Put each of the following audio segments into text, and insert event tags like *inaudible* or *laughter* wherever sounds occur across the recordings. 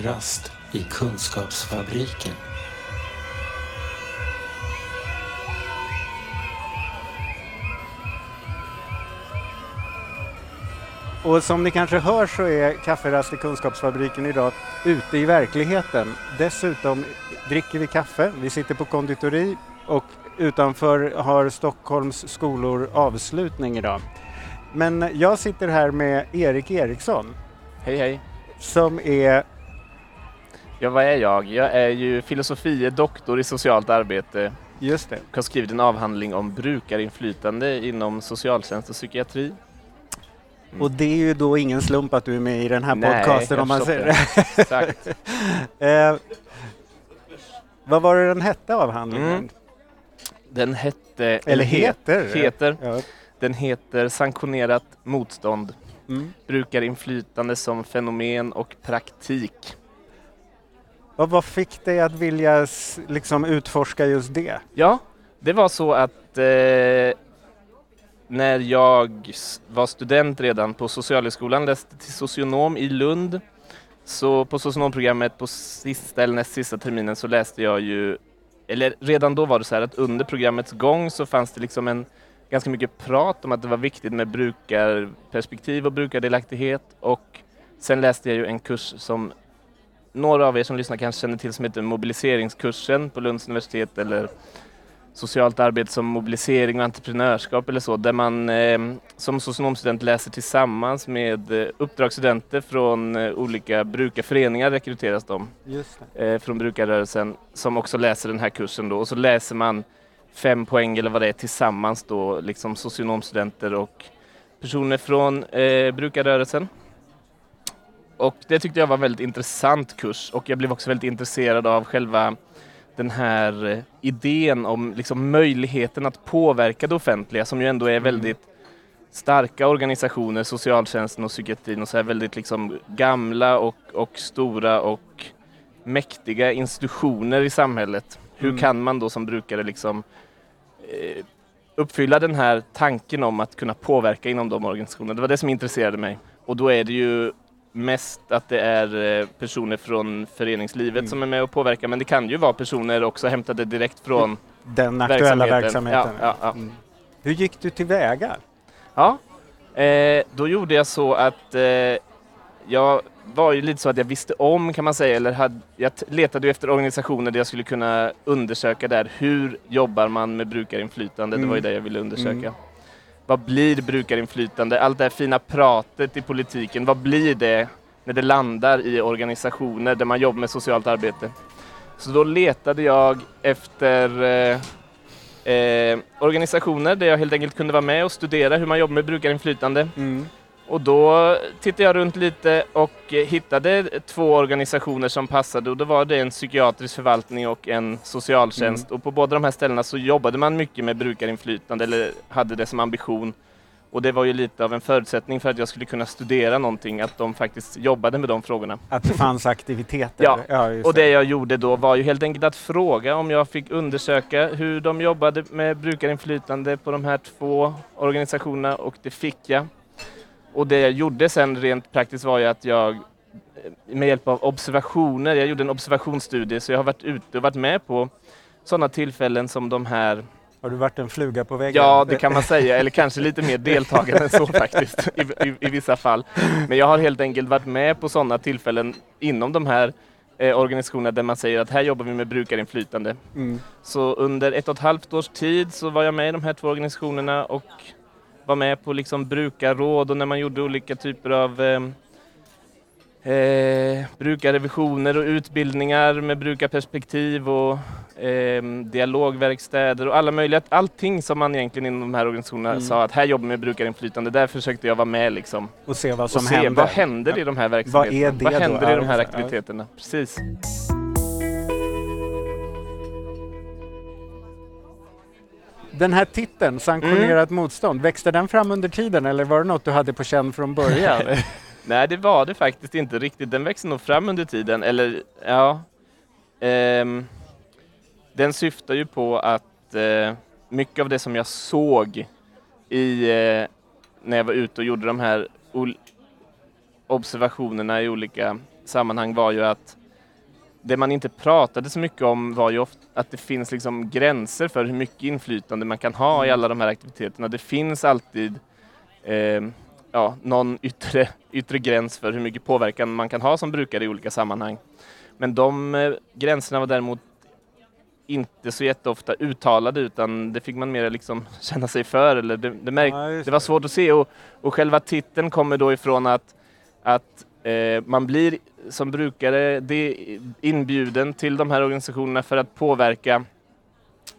Kafferast i Kunskapsfabriken. Och som ni kanske hör så är Kafferast i Kunskapsfabriken idag ute i verkligheten. Dessutom dricker vi kaffe, vi sitter på konditori och utanför har Stockholms skolor avslutning idag. Men jag sitter här med Erik Eriksson Hej hej. som är, Ja, vad är jag? Jag är ju filosofie doktor i socialt arbete just det, och har skrivit en avhandling om brukarinflytande inom socialtjänst och psykiatri. Mm. och det är ju då ingen slump att du är med i den här Nej, podcasten jag om man säger det. *laughs* Exakt. eh, Vad var det den hette avhandlingen? Mm. Den hette... Eller heter? Heter. Ja. Den heter Sanktionerat motstånd. Mm. Brukarinflytande som fenomen och praktik. Vad, vad fick dig att vilja liksom utforska just det? Ja, det var så att eh, när jag var student redan på Socialhögskolan, läste till socionom i Lund. Så på socionomprogrammet på sista eller näst sista terminen så läste jag ju, eller redan då var det så här att under programmets gång så fanns det liksom en ganska mycket prat om att det var viktigt med brukarperspektiv och brukardelaktighet och sen läste jag ju en kurs som några av er som lyssnar kanske känner till som heter mobiliseringskursen på Lunds universitet eller socialt arbete som mobilisering och entreprenörskap eller så, där man eh, som socionomstudent läser tillsammans med eh, uppdragsstudenter från eh, olika brukarföreningar rekryteras de eh, från brukarrörelsen som också läser den här kursen då och så läser man fem poäng eller vad det är tillsammans då, liksom socionomstudenter och personer från eh, brukarrörelsen. Och det tyckte jag var en väldigt intressant kurs och jag blev också väldigt intresserad av själva den här eh, idén om liksom möjligheten att påverka det offentliga som ju ändå är väldigt starka organisationer, socialtjänsten och psykiatrin och så här väldigt liksom gamla och, och stora och mäktiga institutioner i samhället. Hur Mm. kan man då som brukare liksom eh, uppfylla den här tanken om att kunna påverka inom de organisationerna? Det var det som intresserade mig. Och då är det ju mest att det är eh, personer från föreningslivet Mm. som är med och påverkar men det kan ju vara personer också hämtade direkt från Den aktuella verksamheten. Ja, ja, ja. Mm. Hur gick du tillväga? Ja, eh, då gjorde jag så att eh, jag var ju lite så att jag visste om kan man säga, eller hade, jag letade ju efter organisationer där jag skulle kunna undersöka där hur jobbar man med brukarinflytande, det var ju Mm. det jag ville undersöka. Vad blir brukarinflytande? Allt det här fina pratet i politiken, vad blir det när det landar i organisationer där man jobbar med socialt arbete? Så då letade jag efter eh, eh, organisationer där jag helt enkelt kunde vara med och studera hur man jobbar med brukarinflytande. Mm. Och då tittade jag runt lite och hittade två organisationer som passade och då var det en psykiatrisk förvaltning och en socialtjänst. Och på båda de här ställena så jobbade man mycket med brukarinflytande eller hade det som ambition. Och det var ju lite av en förutsättning för att jag skulle kunna studera någonting, att de faktiskt jobbade med de frågorna. Att det fanns aktiviteter? Ja, just Och det jag gjorde då var ju helt enkelt att fråga om jag fick undersöka hur de jobbade med brukarinflytande på de här två organisationerna och det fick jag. Och det jag gjorde sen rent praktiskt var ju att jag med hjälp av observationer, jag gjorde en observationsstudie så jag har varit ute och varit med på sådana tillfällen som de här Har du varit en fluga på väggen? Ja, det kan man säga, eller kanske lite mer deltagande än så faktiskt i, i, i vissa fall. Men jag har helt enkelt varit med på sådana tillfällen inom de här eh, organisationerna där man säger att här jobbar vi med brukarinflytande. Mm. Så under ett och ett halvt års tid så var jag med i de här två organisationerna och var med på liksom brukarråd och när man gjorde olika typer av eh, eh, brukarrevisioner och utbildningar med brukarperspektiv och eh, dialogverkstäder och alla möjliga, allting som man egentligen inom de här organisationerna Mm. sa att här jobbar vi med brukarinflytande, där försökte jag vara med liksom. Och se vad Och som se händer. vad händer i de här verksamheterna. är det vad då? händer i Ja, de här aktiviteterna? Precis. Den här titeln, Sanktionerat Mm. motstånd, växte den fram under tiden eller var det något du hade på känn från början? *laughs* Nej, det var det faktiskt inte riktigt. Den växte nog fram under tiden, eller ja. Ehm, den syftar ju på att eh, mycket av det som jag såg i, eh, när jag var ute och gjorde de här observationerna i olika sammanhang var ju att det man inte pratade så mycket om var ju ofta att det finns liksom gränser för hur mycket inflytande man kan ha i Mm. alla de här aktiviteterna. Det finns alltid eh, ja, någon yttre, *laughs* yttre gräns för hur mycket påverkan man kan ha som brukare i olika sammanhang. Men de eh, gränserna var däremot inte så jätteofta uttalade utan det fick man mer liksom *laughs* känna sig för. Eller det, det, märk, Ja, det var svårt att se och, och själva titeln kommer då ifrån att, att Eh, man blir som brukare det, inbjuden till de här organisationerna för att påverka.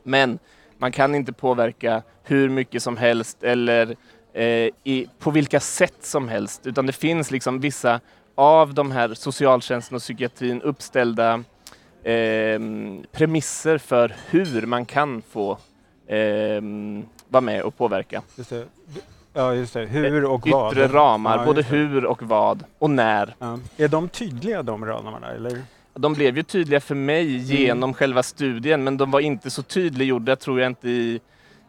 Men man kan inte påverka hur mycket som helst eller eh, i, på vilka sätt som helst. Utan det finns liksom vissa av de här socialtjänsten och psykiatrin uppställda eh, premisser för hur man kan få eh, vara med och påverka. Ja, just det. Hur och vad. Yttre ramar, Ja, både hur och vad och när. Ja. Är de tydliga de ramarna eller? De blev ju tydliga för mig genom själva studien men de var inte så tydliggjorda tror jag inte i,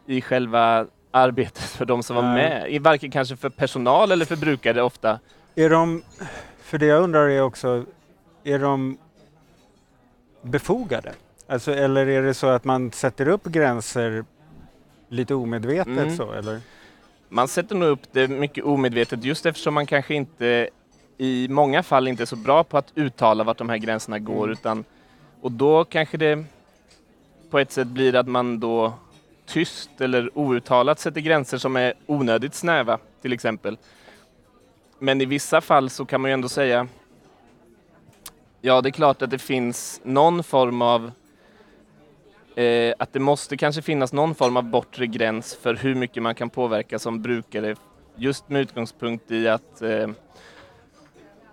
i själva arbetet för de som var Nej. med. I varken kanske för personal eller för brukare ofta. Är de, för det jag undrar är också, är de befogade? Alltså, eller är det så att man sätter upp gränser lite omedvetet Mm. så eller? Man sätter nog upp det mycket omedvetet just eftersom man kanske inte i många fall inte är så bra på att uttala vart de här gränserna går Mm. utan och då kanske det på ett sätt blir att man då tyst eller outtalat sätter gränser som är onödigt snäva till exempel. Men i vissa fall så kan man ju ändå säga Ja, det är klart att det finns någon form av eh, att det måste kanske finnas någon form av bortre gräns för hur mycket man kan påverka som brukare just med utgångspunkt i att eh,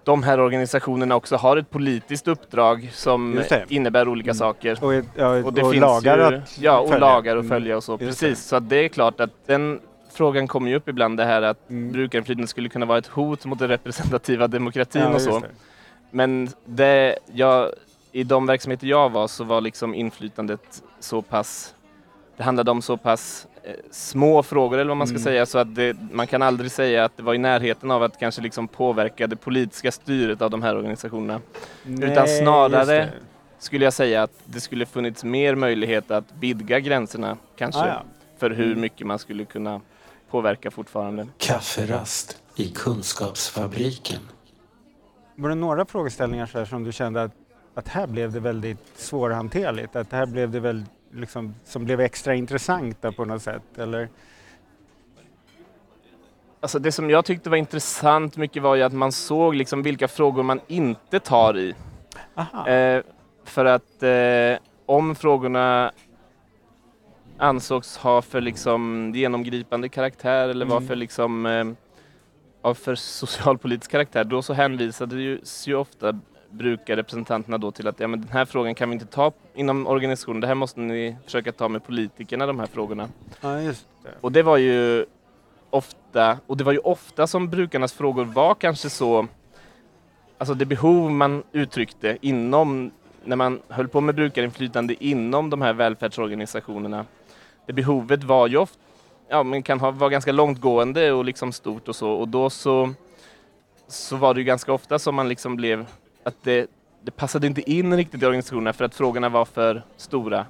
de här organisationerna också har ett politiskt uppdrag som det. innebär olika Mm. saker. Och, ja, Och det och finns lagar ju, att ja, och följa. lagar att Mm. följa och så. Just Precis, så att det är klart att den frågan kommer ju upp ibland det här att Mm. brukarinflytande skulle kunna vara ett hot mot den representativa demokratin Ja, och så. det. Men det, jag, i de verksamheter jag var så var liksom inflytandet så pass, det handlade om så pass eh, små frågor eller vad man ska Mm. säga så att det, man kan aldrig säga att det var i närheten av att kanske liksom påverka det politiska styret av de här organisationerna. Nej, Utan snarare-. Skulle jag säga att det skulle funnits mer möjlighet att vidga gränserna kanske Ah, ja. för hur Mm. mycket man skulle kunna påverka fortfarande. Kafferast i Kunskapsfabriken. Var det några frågeställningar så här som du kände att, att här blev det väldigt svårhanterligt? Att här blev det väl liksom, som blev extra intressanta på något sätt? Eller? Alltså det som jag tyckte var intressant mycket var ju att man såg liksom vilka frågor man inte tar i. Eh, för att eh, om frågorna ansågs ha för liksom genomgripande karaktär eller var Mm. för liksom eh, av för socialpolitisk karaktär, då så hänvisade ju, ju ofta brukarrepresentanterna då till att ja, men den här frågan kan vi inte ta inom organisationen, det här måste ni försöka ta med politikerna, de här frågorna. Ja, just det. Och det var ju ofta, och det var ju ofta som brukarnas frågor var kanske så, alltså det behov man uttryckte inom, när man höll på med brukarinflytande inom de här välfärdsorganisationerna. Det behovet var ju ofta, ja men kan ha, vara ganska långtgående och liksom stort och så och då så, så var det ju ganska ofta som man liksom blev, att det, det passade inte in riktigt i organisationerna för att frågorna var för stora.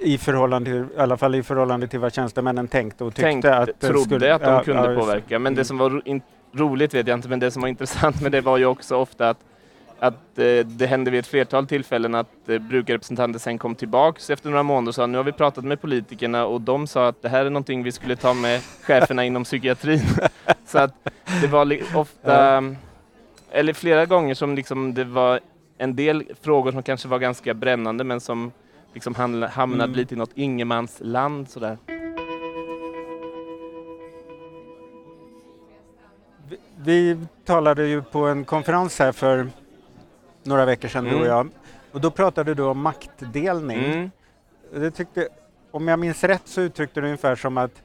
I förhållande till, i alla fall i förhållande till vad tjänstemännen tänkte och tyckte tänkte, att det trodde skulle, att de ja, kunde ja, påverka. Men Mm. det som var in, roligt vet jag inte, men det som var *laughs* intressant med det var ju också ofta att, att eh, det hände vid ett flertal tillfällen att eh, brukarrepresentanter sen kom tillbaks efter några månader och sa nu har vi pratat med politikerna och de sa att det här är någonting vi skulle ta med cheferna inom psykiatrin. *laughs* Så att det var ofta, eller flera gånger som liksom det var en del frågor som kanske var ganska brännande men som liksom hamna- hamnade Mm. lite i något ingenmansland sådär. Vi, vi talade ju på en konferens här för några veckor sedan du och Mm. jag. Och då pratade du om maktdelning. Mm. Det tyckte, om jag minns rätt så uttryckte du ungefär som att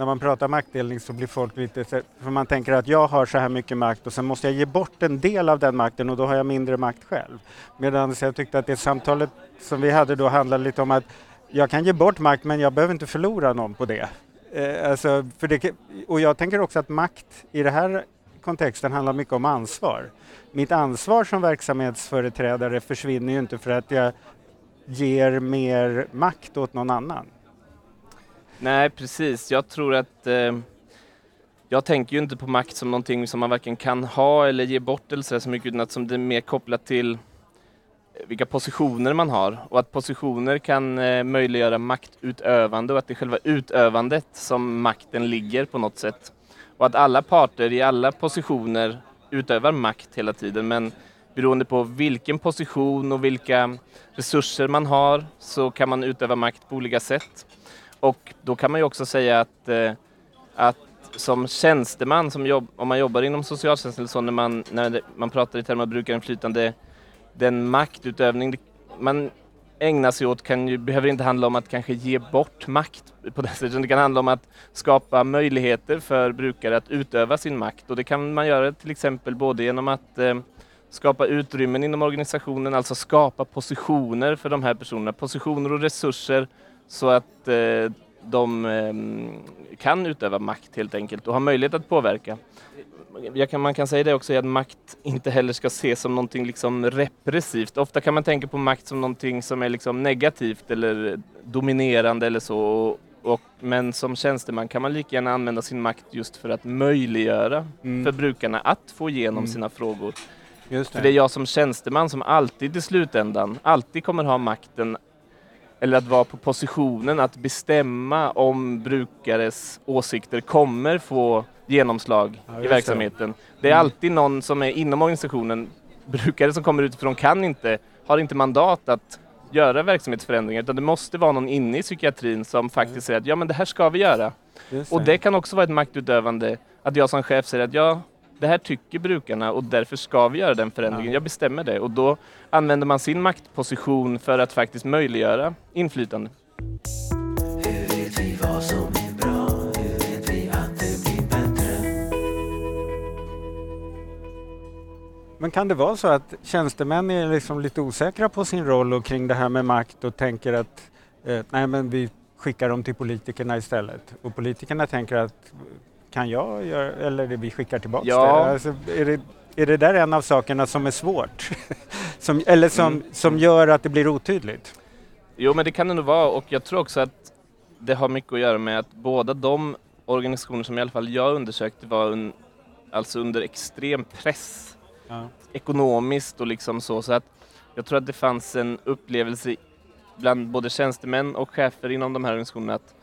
när man pratar maktdelning så blir folk lite för man tänker att jag har så här mycket makt och sen måste jag ge bort en del av den makten och då har jag mindre makt själv. Medan jag tyckte att det samtalet som vi hade då handlade lite om att jag kan ge bort makt men jag behöver inte förlora någon på det. Eh, alltså, för det. Och jag tänker också att makt i den här kontexten handlar mycket om ansvar. Mitt ansvar som verksamhetsföreträdare försvinner ju inte för att jag ger mer makt åt någon annan. Nej, precis. Jag tror att eh, jag tänker ju inte på makt som någonting som man varken kan ha eller ge bort eller så, så mycket utan att som det är mer kopplat till eh, vilka positioner man har och att positioner kan eh, möjliggöra maktutövande och att det är själva utövandet som makten ligger på något sätt. Och att alla parter i alla positioner utövar makt hela tiden men beroende på vilken position och vilka resurser man har så kan man utöva makt på olika sätt. Och då kan man ju också säga att, eh, att som tjänsteman, som jobb, om man jobbar inom socialtjänsten eller så, när man, när man pratar i termer av brukarinflytande, den maktutövning man ägnar sig åt kan ju, behöver inte handla om att kanske ge bort makt på det *laughs* sättet. Det kan handla om att skapa möjligheter för brukare att utöva sin makt och det kan man göra till exempel både genom att eh, skapa utrymmen inom organisationen, alltså skapa positioner för de här personerna, positioner och resurser så att eh, de eh, kan utöva makt helt enkelt och ha möjlighet att påverka. Kan, man kan säga det också att makt inte heller ska ses som någonting liksom repressivt. Ofta kan man tänka på makt som någonting som är liksom negativt eller dominerande eller så. Och, och, men som tjänsteman kan man lika gärna använda sin makt just för att möjliggöra mm. för brukarna att få igenom mm. sina frågor. Just det. För det är jag som tjänsteman som alltid i slutändan alltid kommer ha makten eller att vara på positionen att bestämma om brukares åsikter kommer få genomslag ja, i verksamheten. Det är mm. alltid någon som är inom organisationen, brukare som kommer utifrån kan inte, har inte mandat att göra verksamhetsförändringar utan det måste vara någon inne i psykiatrin som faktiskt säger att ja men det här ska vi göra. Det. Och det kan också vara ett maktutövande att jag som chef säger att ja, det här tycker brukarna och därför ska vi göra den förändringen. Ja. Jag bestämmer det och då använder man sin maktposition för att faktiskt möjliggöra inflytande. Men kan det vara så att tjänstemän är liksom lite osäkra på sin roll och kring det här med makt och tänker att eh, nej men vi skickar dem till politikerna istället. Och politikerna tänker att kan jag göra, eller vi skickar tillbaka ja. det? Alltså, är det? Är det där en av sakerna som är svårt? *laughs* som, eller som, mm. som gör att det blir otydligt? Jo men det kan det nog vara och jag tror också att det har mycket att göra med att båda de organisationer som i alla fall jag undersökte var un, alltså under extrem press ja. ekonomiskt och liksom så. Så att jag tror att det fanns en upplevelse bland både tjänstemän och chefer inom de här organisationerna att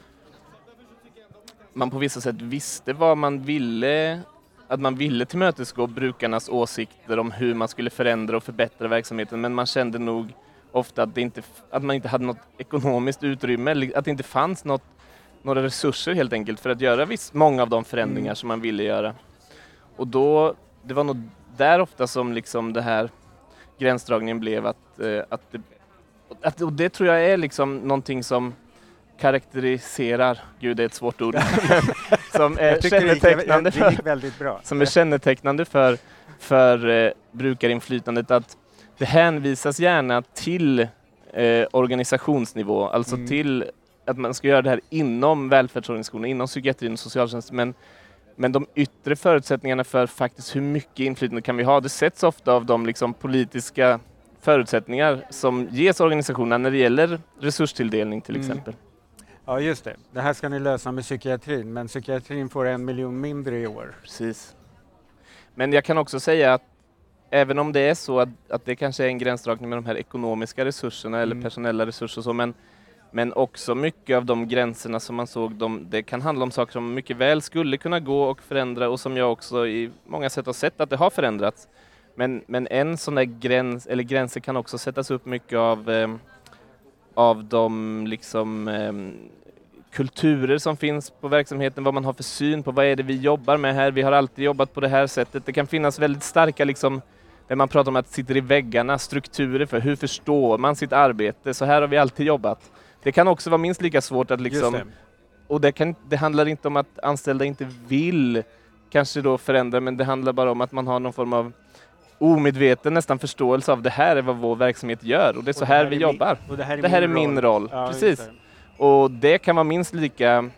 man på vissa sätt visste vad man ville, att man ville tillmötesgå brukarnas åsikter om hur man skulle förändra och förbättra verksamheten, men man kände nog ofta att, det inte, att man inte hade något ekonomiskt utrymme, att det inte fanns något, några resurser helt enkelt för att göra viss, många av de förändringar mm. som man ville göra. Och då, det var nog där ofta som liksom det här gränsdragningen blev att, eh, att, det, att och det tror jag är liksom någonting som karaktäriserar, gud det är ett svårt ord, *laughs* som är kännetecknande för, som är kännetecknande för, för eh, brukarinflytandet att det hänvisas gärna till eh, organisationsnivå, alltså mm. till att man ska göra det här inom välfärdsorganisationen, inom psykiatrin och socialtjänsten, men men de yttre förutsättningarna för faktiskt hur mycket inflytande kan vi ha, det sätts ofta av de liksom politiska förutsättningar som ges organisationerna när det gäller resurstilldelning till mm. Ja, just det. Det här ska ni lösa med psykiatrin, men psykiatrin får en miljon mindre i år. Precis. Men jag kan också säga att även om det är så att, att det kanske är en gränsdragning med de här ekonomiska resurserna eller mm. personella resurser och så, men, men också mycket av de gränserna som man såg, de, det kan handla om saker som mycket väl skulle kunna gå och förändra och som jag också i många sätt har sett att det har förändrats. Men, men en sån där gräns, eller gränser kan också sättas upp mycket av eh, av de liksom, eh, kulturer som finns på verksamheten, vad man har för syn på vad är det vi jobbar med här. Vi har alltid jobbat på det här sättet. Det kan finnas väldigt starka, liksom, när man pratar om att sitter i väggarna, strukturer för hur förstår man sitt arbete. Så här har vi alltid jobbat. Det kan också vara minst lika svårt att liksom, det. och det, kan, det handlar inte om att anställda inte vill kanske då förändra, men det handlar bara om att man har någon form av omedveten nästan förståelse av det här är vad vår verksamhet gör och det är så här, här, vi jobbar. det här är, det här min, är min roll. roll. Ja, Precis. Och det kan vara minst lika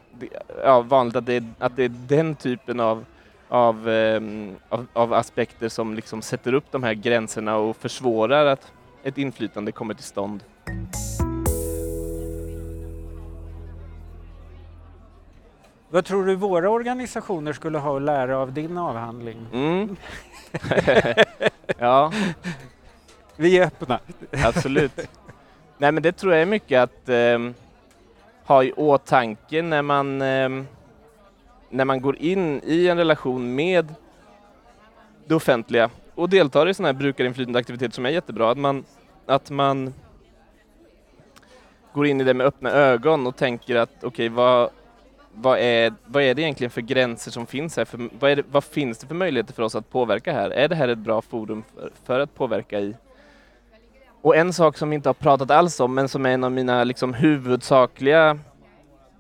ja, vanligt att det, är, att det är den typen av av, eh, av, av, aspekter som liksom sätter upp de här gränserna och försvårar att ett inflytande kommer till stånd. Vad tror du våra organisationer skulle ha att lära av din avhandling? Mm. *laughs* *laughs* ja. Vi är öppna. Absolut. Nej men det tror jag är mycket att eh, ha i åtanke när man, eh, när man går in i en relation med det offentliga och deltar i sådana här brukarinflytande aktiviteter som är jättebra. Att man, att man går in i det med öppna ögon och tänker att okej, okay, vad, vad, är, vad är det egentligen för gränser som finns här? För, vad, det, vad, finns det för möjligheter för oss att påverka här? Är det här ett bra forum för, för, att påverka i? Och en sak som vi inte har pratat alls om, men som är en av mina liksom, huvudsakliga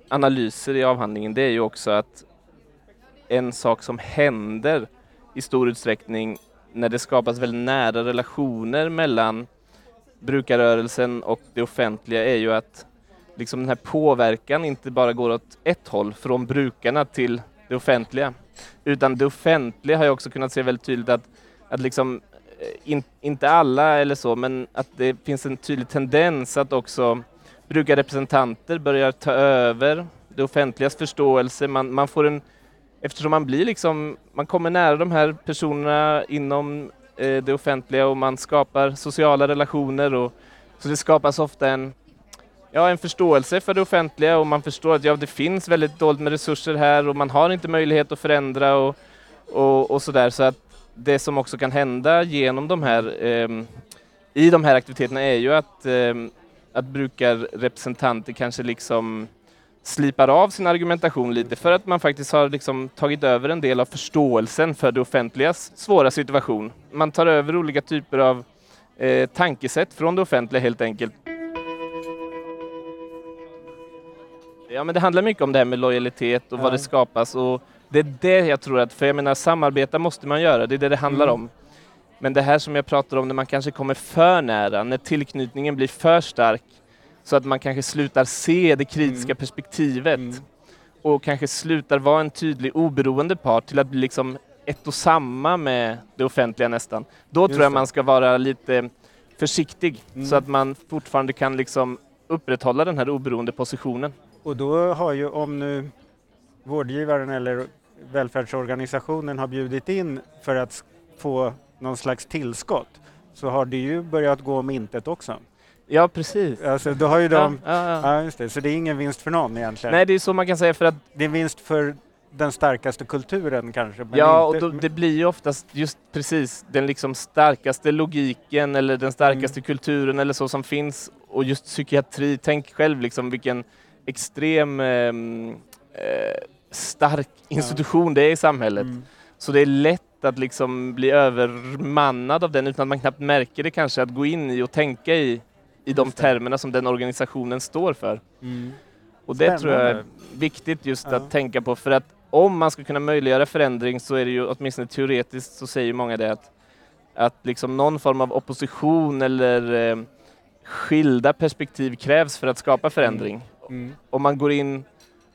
analyser i avhandlingen, det är ju också att en sak som händer i stor utsträckning när det skapas väldigt nära relationer mellan brukarrörelsen och det offentliga är ju att liksom den här påverkan inte bara går åt ett håll, från brukarna till det offentliga. Utan det offentliga har jag också kunnat se väldigt tydligt att, att liksom, eh, in, inte alla eller så, men att det finns en tydlig tendens att också brukarrepresentanter börjar ta över det offentligas förståelse. Man, man får en, eftersom man blir liksom, man kommer nära de här personerna inom eh, det offentliga och man skapar sociala relationer och så det skapas ofta en ja, en förståelse för det offentliga och man förstår att ja, det finns väldigt dåligt med resurser här och man har inte möjlighet att förändra och, och, och sådär. Så att det som också kan hända genom de här, eh, i de här aktiviteterna är ju att, eh, att brukarrepresentanter kanske liksom slipar av sin argumentation lite för att man faktiskt har liksom tagit över en del av förståelsen för det offentligas svåra situation. Man tar över olika typer av eh, tankesätt från det offentliga helt enkelt. Ja, men det handlar mycket om det här med lojalitet och ja. vad det skapas och det är det jag tror att, för jag menar samarbeta måste man göra, det är det det handlar mm. om. Men det här som jag pratar om när man kanske kommer för nära, när tillknytningen blir för stark så att man kanske slutar se det kritiska mm. perspektivet mm. och kanske slutar vara en tydlig oberoende part till att bli liksom ett och samma med det offentliga nästan. Då Just tror jag det. man ska vara lite försiktig så mm. att man fortfarande kan liksom upprätthålla den här oberoende positionen. Och då har ju, om nu vårdgivaren eller välfärdsorganisationen har bjudit in för att få någon slags tillskott så har det ju börjat gå om intet också. Ja, precis. Alltså, då har ju de, ja, ja, ja. ja, just det. Så det är ingen vinst för någon egentligen. Nej, det är så man kan säga för att... Det är en vinst för den starkaste kulturen kanske. ja, inte... och då, det blir ju oftast just precis den liksom starkaste logiken eller den starkaste mm. kulturen eller så som finns och just psykiatri. Tänk själv liksom vilken extrem ehm, eh, stark institution det är i samhället. Mm. Så det är lätt att liksom bli övermannad av den utan att man knappt märker det kanske, att gå in i och tänka i, i de termerna som den organisationen står för. Mm. Och det Spännande. tror jag är viktigt just ja. att tänka på för att om man ska kunna möjliggöra förändring så är det ju åtminstone teoretiskt så säger många det att, att liksom någon form av opposition eller eh, skilda perspektiv krävs för att skapa förändring. Mm. Mm. Om man går in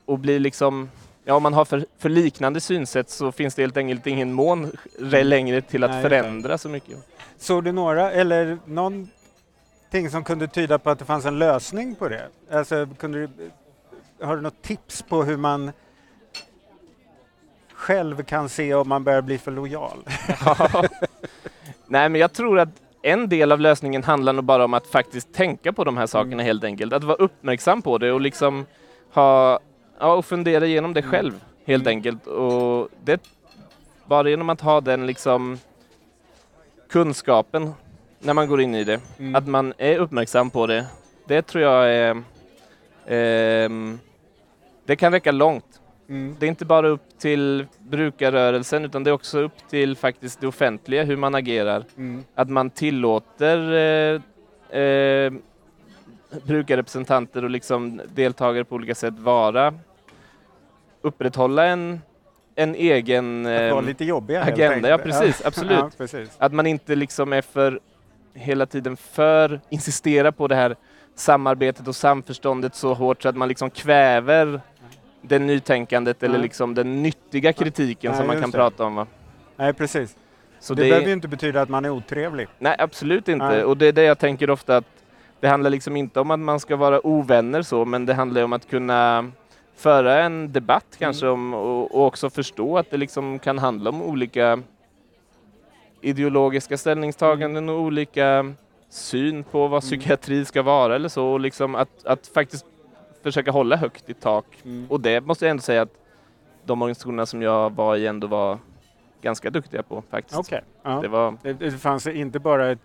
och blir liksom, ja om man har för, för liknande synsätt så finns det helt enkelt ingen mån mm. längre till att Nej, förändra så mycket. Såg du några, eller någonting som kunde tyda på att det fanns en lösning på det? Alltså, kunde du, har du något tips på hur man själv kan se om man börjar bli för lojal? *laughs* Nej, men jag tror att en del av lösningen handlar nog bara om att faktiskt tänka på de här sakerna mm. helt enkelt. Att vara uppmärksam på det och liksom ha, ja, och fundera igenom det mm. själv helt mm. enkelt. Och det, bara genom att ha den liksom kunskapen när man går in i det, mm. att man är uppmärksam på det, det tror jag är, eh, det kan räcka långt. Mm. Det är inte bara upp till brukarrörelsen utan det är också upp till faktiskt det offentliga hur man agerar. Mm. Att man tillåter eh, eh, brukarrepresentanter och liksom deltagare på olika sätt vara upprätthålla en, en egen eh, lite jobbiga, agenda. Ja precis, absolut. ja, precis. Att man inte liksom är för hela tiden för insistera på det här samarbetet och samförståndet så hårt så att man liksom kväver det nytänkandet eller liksom den nyttiga kritiken som man kan det. prata om. Va? Nej, precis. Så det, behöver ju inte betyda att man är otrevlig. Nej, absolut inte. Nej. Och det är det jag tänker ofta att det handlar liksom inte om att man ska vara ovänner så, men det handlar om att kunna föra en debatt kanske om, och, och också förstå att det liksom kan handla om olika ideologiska ställningstaganden och olika syn på vad psykiatri ska vara eller så. Och liksom att, att faktiskt försöka hålla högt i tak. Och det måste jag ändå säga att de organisationerna som jag var i ändå var ganska duktiga på faktiskt. Okej. Ja. Det var, Det, det fanns inte bara ett,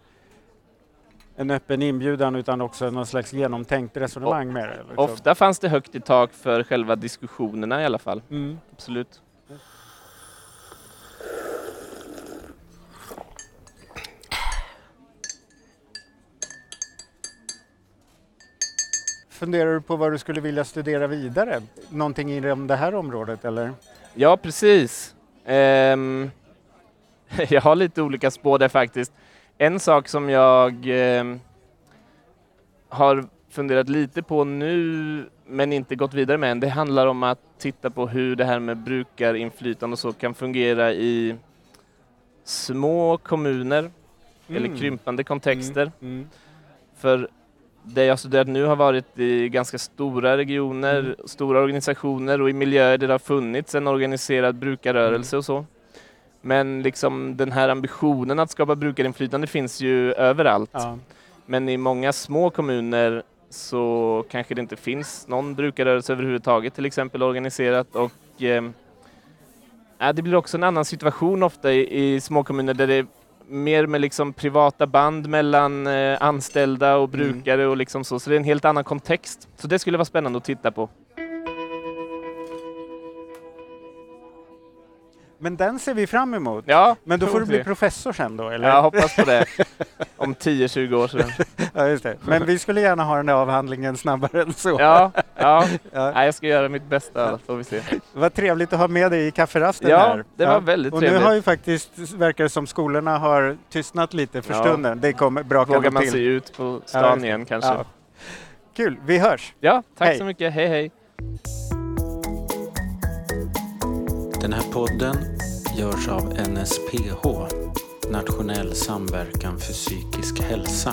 en öppen inbjudan utan också någon slags genomtänkt resonemang med det. Liksom. Ofta fanns det högt i tak för själva diskussionerna i alla fall. Mm. Absolut. Funderar du på vad du skulle vilja studera vidare? Någonting inom det här området eller? Ja, precis. Ehm, *laughs* jag har lite olika spår där faktiskt. En sak som jag ehm, har funderat lite på nu men inte gått vidare med än, det handlar om att titta på hur det här med brukarinflytande och så kan fungera i små kommuner eller Mm. krympande kontexter. Mm. För det jag studerat nu har varit i ganska stora regioner, Mm. stora organisationer och i miljöer där det har funnits en organiserad brukarrörelse och så. Men liksom den här ambitionen att skapa brukarinflytande finns ju överallt. Ja. Men i många små kommuner så kanske det inte finns någon brukarrörelse överhuvudtaget till exempel organiserat och eh, det blir också en annan situation ofta i, i små kommuner där det mer med liksom privata band mellan eh, anställda och brukare och liksom så, så det är en helt annan kontext. Så det skulle vara spännande att titta på. Men den ser vi fram emot. Ja, Men då får du bli förhoppningsvis. professor sen då, eller? Jag hoppas på det. Om 10-20 år sedan. *laughs* Ja, just det. Men vi skulle gärna ha den där avhandlingen snabbare än så. Ja, ja. Ja. Nej, jag ska göra mitt bästa får vi se. Vad trevligt att ha med dig i kafferasten Ja, här. det var väldigt Och trevligt. nu har ju faktiskt, verkar det som skolorna har tystnat lite för Ja. stunden. Det kommer brakande Vågar man till. se ut på Ja, stan igen kanske? Ja. Kul, vi hörs! Ja, tack Hej. så mycket. Hej, hej. Den här podden görs av NSPH, Nationell samverkan för psykisk hälsa.